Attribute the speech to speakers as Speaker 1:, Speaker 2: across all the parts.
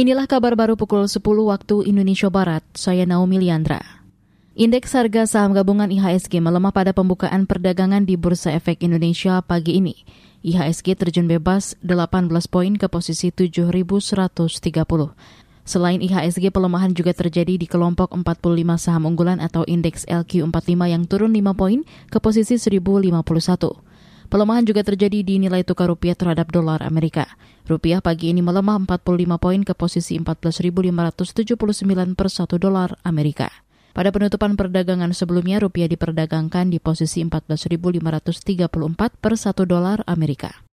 Speaker 1: Inilah kabar baru pukul 10 waktu Indonesia Barat. Saya Naomi Liandra. Indeks harga saham gabungan IHSG melemah pada pembukaan perdagangan di Bursa Efek Indonesia pagi ini. IHSG terjun bebas 18 poin ke posisi 7.130. Selain IHSG, pelemahan juga terjadi di kelompok 45 saham unggulan atau indeks LQ45 yang turun 5 poin ke posisi 1051. Pelemahan juga terjadi di nilai tukar rupiah terhadap dolar Amerika. Rupiah pagi ini melemah 45 poin ke posisi 14.579 per 1 dolar Amerika. Pada penutupan perdagangan sebelumnya, rupiah diperdagangkan di posisi 14.534 per 1 dolar Amerika.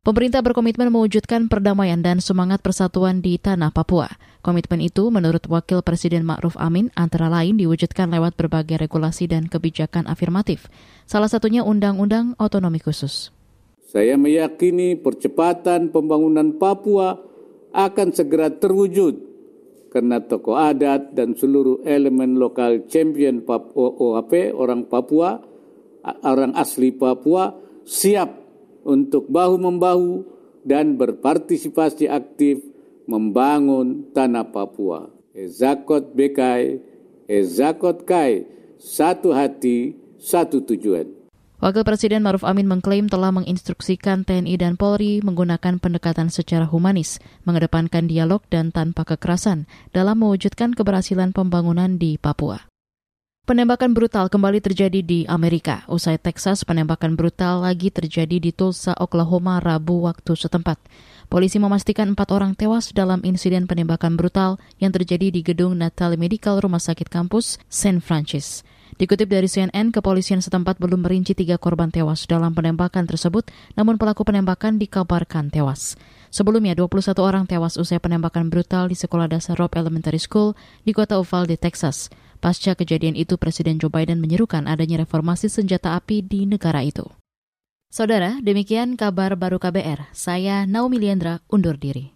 Speaker 1: Pemerintah berkomitmen mewujudkan perdamaian dan semangat persatuan di tanah Papua. Komitmen itu menurut Wakil Presiden Ma'ruf Amin antara lain diwujudkan lewat berbagai regulasi dan kebijakan afirmatif. Salah satunya Undang-Undang Otonomi Khusus.
Speaker 2: Saya meyakini percepatan pembangunan Papua akan segera terwujud karena tokoh adat dan seluruh elemen lokal champion OAP orang Papua, orang asli Papua siap untuk bahu-membahu dan berpartisipasi aktif membangun tanah Papua. Ezakot Bekai, Ezakot Kai, satu hati, satu tujuan.
Speaker 1: Wakil Presiden Maruf Amin mengklaim telah menginstruksikan TNI dan Polri menggunakan pendekatan secara humanis, mengedepankan dialog dan tanpa kekerasan dalam mewujudkan keberhasilan pembangunan di Papua. Penembakan brutal kembali terjadi di Amerika. Usai Texas, penembakan brutal lagi terjadi di Tulsa, Oklahoma, Rabu waktu setempat. Polisi memastikan empat orang tewas dalam insiden penembakan brutal yang terjadi di gedung Natal Medical Rumah Sakit Kampus St. Francis. Dikutip dari CNN, kepolisian setempat belum merinci tiga korban tewas dalam penembakan tersebut, namun pelaku penembakan dikabarkan tewas. Sebelumnya, 21 orang tewas usai penembakan brutal di sekolah dasar Robb Elementary School di kota Uvalde, Texas. Pasca kejadian itu, Presiden Joe Biden menyerukan adanya reformasi senjata api di negara itu. Saudara, demikian kabar baru KBR. Saya Naomi Liandra, undur diri.